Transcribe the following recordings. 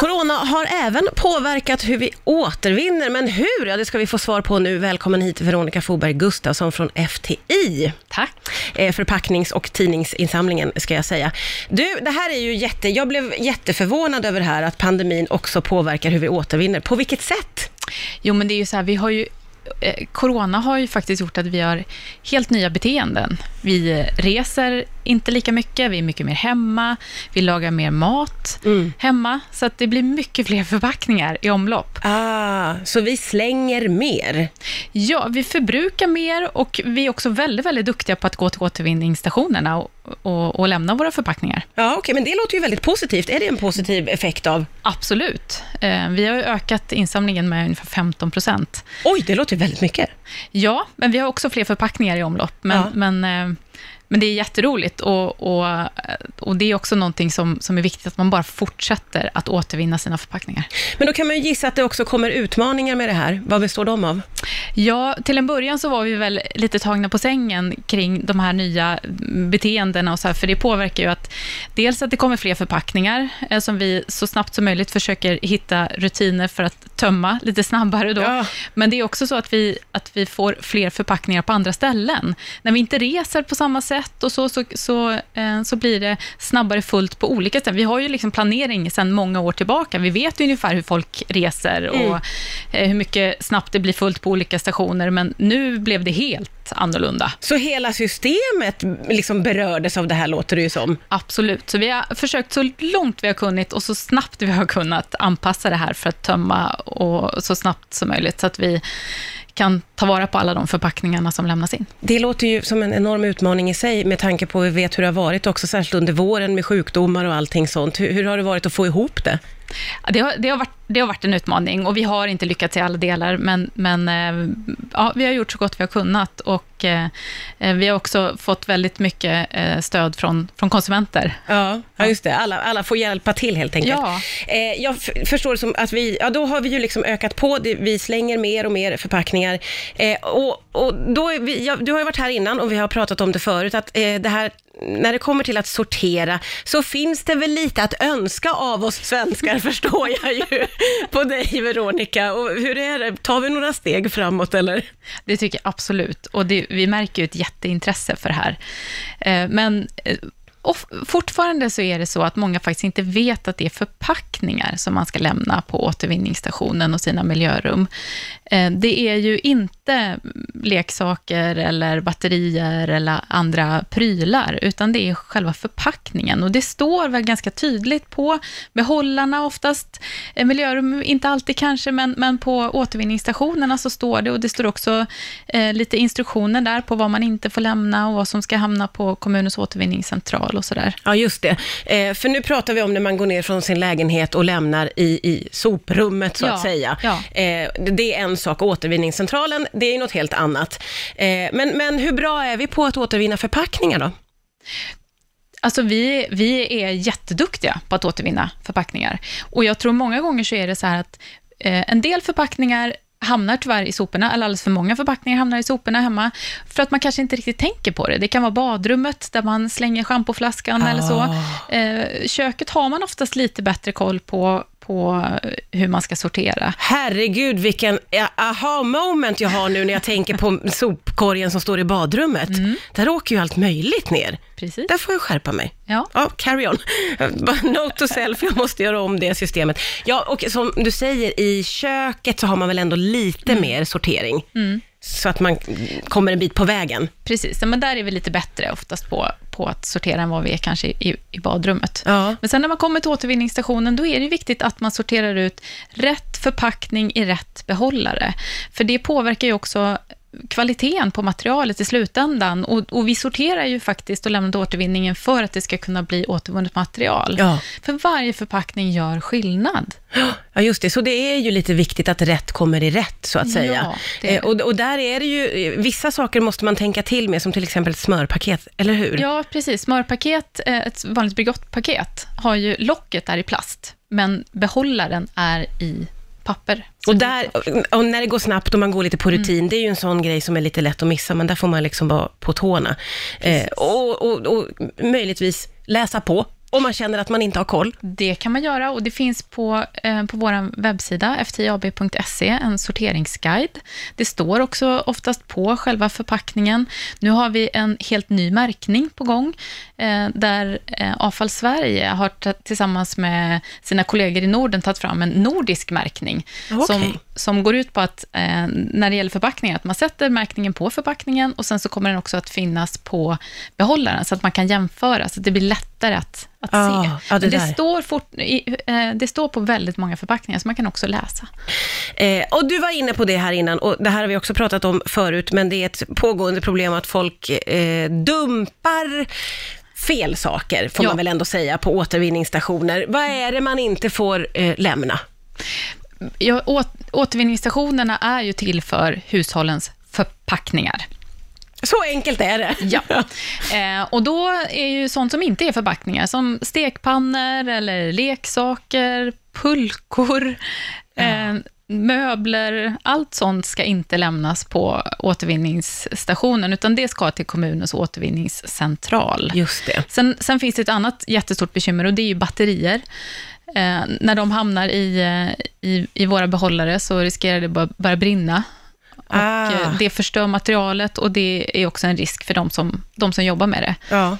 Corona har även påverkat hur vi återvinner, men hur? Ja, det ska vi få svar på nu. Välkommen hit Veronica Foberg Gustafsson från FTI. Tack. Eh, förpacknings och tidningsinsamlingen, ska jag säga. Du, det här är ju jätte... Jag blev jätteförvånad över det här, att pandemin också påverkar hur vi återvinner. På vilket sätt? Jo, men det är ju så här, vi har ju eh, Corona har ju faktiskt gjort att vi har helt nya beteenden. Vi reser inte lika mycket, vi är mycket mer hemma, vi lagar mer mat Mm. hemma, så att det blir mycket fler förpackningar i omlopp. Ah, så vi slänger mer. Ja, vi förbrukar mer och vi är också väldigt, väldigt duktiga på att gå till återvinningsstationerna och, och, och lämna våra förpackningar. Ja, okej, men det låter ju väldigt positivt. Är det en positiv effekt av... Absolut. Eh, Vi har ju ökat insamlingen med ungefär 15 procent. Oj, det låter ju väldigt mycket. Ja, men vi har också fler förpackningar i omlopp. Men, Ja. men, eh, men det är jätteroligt och, och, och det är också någonting som, som är viktigt, att man bara fortsätter att återvinna sina förpackningar. Men då kan man ju gissa att det också kommer utmaningar med det här. Vad består de av? Ja, till en början så var vi väl lite tagna på sängen kring de här nya beteendena och så här, för det påverkar ju att dels att det kommer fler förpackningar eh, som vi så snabbt som möjligt försöker hitta rutiner för att tömma lite snabbare då. Ja. Men det är också så att vi, att vi får fler förpackningar på andra ställen. När vi inte reser på samma sätt och så, så, så, eh, så blir det snabbare fullt på olika ställen. Vi har ju liksom planering sedan många år tillbaka. Vi vet ju ungefär hur folk reser och Mm. eh, hur mycket snabbt det blir fullt på olika stationer, men nu blev det helt annorlunda. Så hela systemet liksom berördes av det här, låter det ju som. Absolut. Så vi har försökt så långt vi har kunnat och så snabbt vi har kunnat anpassa det här för att tömma och så snabbt som möjligt, så att vi kan ta vara på alla de förpackningarna som lämnas in. Det låter ju som en enorm utmaning i sig, med tanke på hur vi vet hur det har varit också, särskilt under våren med sjukdomar och allting sånt. Hur, hur har det varit att få ihop det? Det har, det, har varit, det har varit en utmaning och vi har inte lyckats i alla delar, men, men eh, ja, vi har gjort så gott vi har kunnat och eh, eh, vi har också fått väldigt mycket eh, stöd från, från konsumenter. Ja, ja just det. Alla, alla får hjälpa till helt enkelt. Ja. Eh, jag förstår det som att vi, ja då har vi ju liksom ökat på, vi slänger mer och mer förpackningar. Eh, och, och då vi, ja, du har ju varit här innan och vi har pratat om det förut, att det här, när det kommer till att sortera, så finns det väl lite att önska av oss svenskar, förstår jag ju, på dig Veronica. Och hur är det, tar vi några steg framåt eller? Det tycker jag absolut. Och det, vi märker ju ett jätteintresse för det här. Eh, men eh, och fortfarande så är det så att många faktiskt inte vet att det är förpackningar som man ska lämna på återvinningsstationen och sina miljörum. Eh, det är ju inte leksaker eller batterier eller andra prylar, utan det är själva förpackningen. Och det står väl ganska tydligt på behållarna oftast, eh, miljörum, inte alltid kanske, men, men på återvinningsstationerna så står det, och det står också eh, lite instruktioner där på vad man inte får lämna och vad som ska hamna på kommunens återvinningscentral och sådär. Ja, just det. Eh, för nu pratar vi om när man går ner från sin lägenhet och lämnar i, i soprummet, så Ja, att säga. ja. Eh, det- är en sak, återvinningscentralen, det är något helt annat. Eh, men, men hur bra är vi på att återvinna förpackningar då? Alltså vi, vi är jätteduktiga på att återvinna förpackningar. Och jag tror många gånger så är det så här att eh, en del förpackningar hamnar tyvärr i soporna, eller alldeles för många förpackningar hamnar i soporna hemma, för att man kanske inte riktigt tänker på det. Det kan vara badrummet där man slänger schampoflaskan eller så. Eh, köket har man oftast lite bättre koll på, på hur man ska sortera. Herregud, vilken aha-moment jag har nu när jag tänker på sopkorgen som står i badrummet. Där åker ju allt möjligt ner. Precis. Där får jag skärpa mig. Ja. Ja, carry on. Note to self, jag måste göra om det systemet. Ja, och som du säger, i köket så har man väl ändå lite mer sortering. Så att man kommer en bit på vägen. Precis, men där är vi lite bättre oftast på, på att sortera än vad vi är kanske i, i badrummet. Ja. Men sen när man kommer till återvinningsstationen, då är det viktigt att man sorterar ut rätt förpackning i rätt behållare. För det påverkar ju också kvaliteten på materialet i slutändan. Och, och vi sorterar ju faktiskt och lämnar till återvinningen för att det ska kunna bli återvunnet material. Ja. För varje förpackning gör skillnad. Ja, just det. Så det är ju lite viktigt att rätt kommer i rätt, så att säga. Ja. Eh, och, och där är det ju, eh, vissa saker måste man tänka till med, som till exempel ett smörpaket, eller hur? Ja, precis. Smörpaket, eh, ett vanligt Bregottpaket, har ju locket är i plast, men behållaren är i papper. Och, där, och när det går snabbt och man går lite på rutin, det är ju en sån grej som är lite lätt att missa, men där får man liksom vara på tårna. Eh, och, och, och möjligtvis läsa på om man känner att man inte har koll? Det kan man göra och det finns på, eh, på vår webbsida, ftiab.se, en sorteringsguide. Det står också oftast på själva förpackningen. Nu har vi en helt ny märkning på gång, eh, där eh, Avfall Sverige har tillsammans med sina kollegor i Norden tagit fram en nordisk märkning, Okay. som, som går ut på att, eh, när det gäller förpackningar, att man sätter märkningen på förpackningen och sen så kommer den också att finnas på behållaren, så att man kan jämföra, så att det blir lättare att, att Ah, se. ja, det det, står fort, eh, det står på väldigt många förpackningar, så man kan också läsa. Eh, och du var inne på det här innan, och det här har vi också pratat om förut, men det är ett pågående problem att folk eh, dumpar fel saker, får Ja. man väl ändå säga, på återvinningsstationer. Vad är det man inte får eh, lämna? Ja, åt, återvinningsstationerna är ju till för hushållens förpackningar. Så enkelt är det. Ja. Eh, och då är ju sånt som inte är förpackningar, som stekpannor eller leksaker, pulkor, eh, möbler, allt sånt ska inte lämnas på återvinningsstationen, utan det ska till kommunens återvinningscentral. Just det. Sen, sen finns det ett annat jättestort bekymmer och det är ju batterier. Eh, när de hamnar i, eh, i, i våra behållare så riskerar det bara börja brinna. Och Ah. eh, det förstör materialet och det är också en risk för de som, de som jobbar med det. Ja.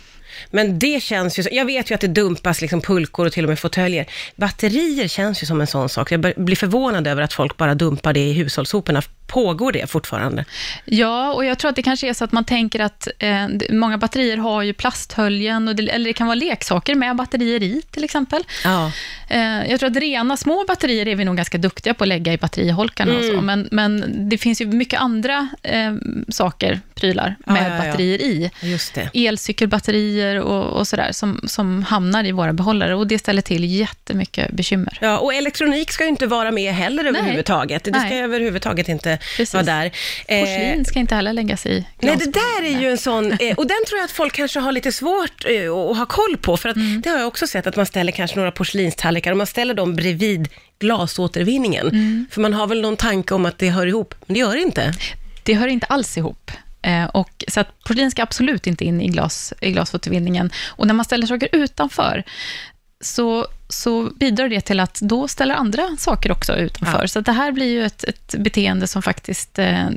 Men det känns ju, så- jag vet ju att det dumpas liksom pulkor och till och med fåtöljer. Batterier känns ju som en sån sak. Jag bör- blir förvånad över att folk bara dumpar det i hushållssoporna. Pågår det fortfarande? Ja, och jag tror att det kanske är så att man tänker att eh, många batterier har ju plasthöljen, och det, eller det kan vara leksaker med batterier i, till exempel. Ja. Eh, jag tror att rena små batterier är vi nog ganska duktiga på att lägga i batteriholkarna och så, Mm. men, men det finns ju mycket andra eh, saker, prylar, med ja, ja. batterier i. Just det. Elcykelbatterier och, och sådär, som, som hamnar i våra behållare, och det ställer till jättemycket bekymmer. Ja, och elektronik ska ju inte vara med heller Nej. överhuvudtaget. Det ska Nej. överhuvudtaget inte Precis. vara där. Eh, Porslin ska inte heller läggas i Nej, det där är ju en sån, eh, och den tror jag att folk kanske har lite svårt eh, att ha koll på, för att Mm. det har jag också sett att man ställer kanske några porslinstallrikar och man ställer dem bredvid glasåtervinningen. Mm. För man har väl någon tanke om att det hör ihop, men det gör det inte. Det hör inte alls ihop. Eh, och, så att porslin ska absolut inte in i, glas, i glasåtervinningen. Och när man ställer saker utanför, så, så bidrar det till att då ställer andra saker också utanför. Ja. Så det här blir ju ett, ett beteende som faktiskt, eh,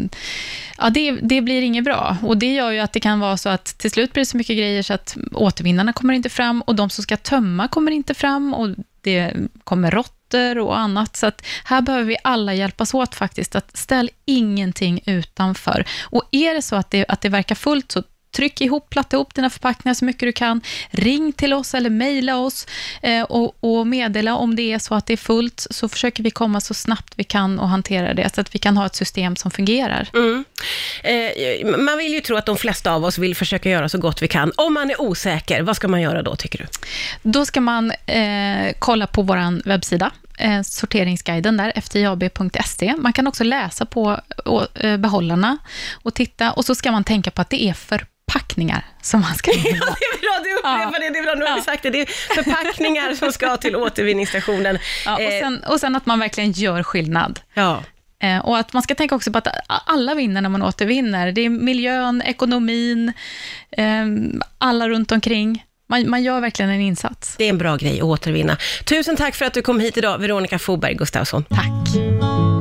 ja det, det blir inget bra. Och det gör ju att det kan vara så att till slut blir det så mycket grejer så att återvinnarna kommer inte fram och de som ska tömma kommer inte fram och det kommer råttor och annat. Så att här behöver vi alla hjälpas åt faktiskt, att ställ ingenting utanför. Och är det så att det, att det verkar fullt, så tryck ihop, platta ihop dina förpackningar så mycket du kan. Ring till oss eller mejla oss eh, och, och meddela om det är så att det är fullt, så försöker vi komma så snabbt vi kan och hantera det, så att vi kan ha ett system som fungerar. Mm. Eh, man vill ju tro att de flesta av oss vill försöka göra så gott vi kan. Om man är osäker, vad ska man göra då, tycker du? Då ska man eh, kolla på vår webbsida, eh, sorteringsguiden där, ftiab.se. Man kan också läsa på eh, behållarna och titta, och så ska man tänka på att det är förpackningar som man ska Ja, det är bra, du upprepar Ja. det, det är bra, nu har vi sagt det. Det är förpackningar som ska till återvinningsstationen. Ja, och, Eh, sen, och sen att man verkligen gör skillnad. ja. Eh, och att man ska tänka också på att alla vinner när man återvinner. Det är miljön, ekonomin, eh, alla runt omkring. Man, man gör verkligen en insats. Det är en bra grej att återvinna. Tusen tack för att du kom hit idag, Veronica Foberg Gustafsson. Tack.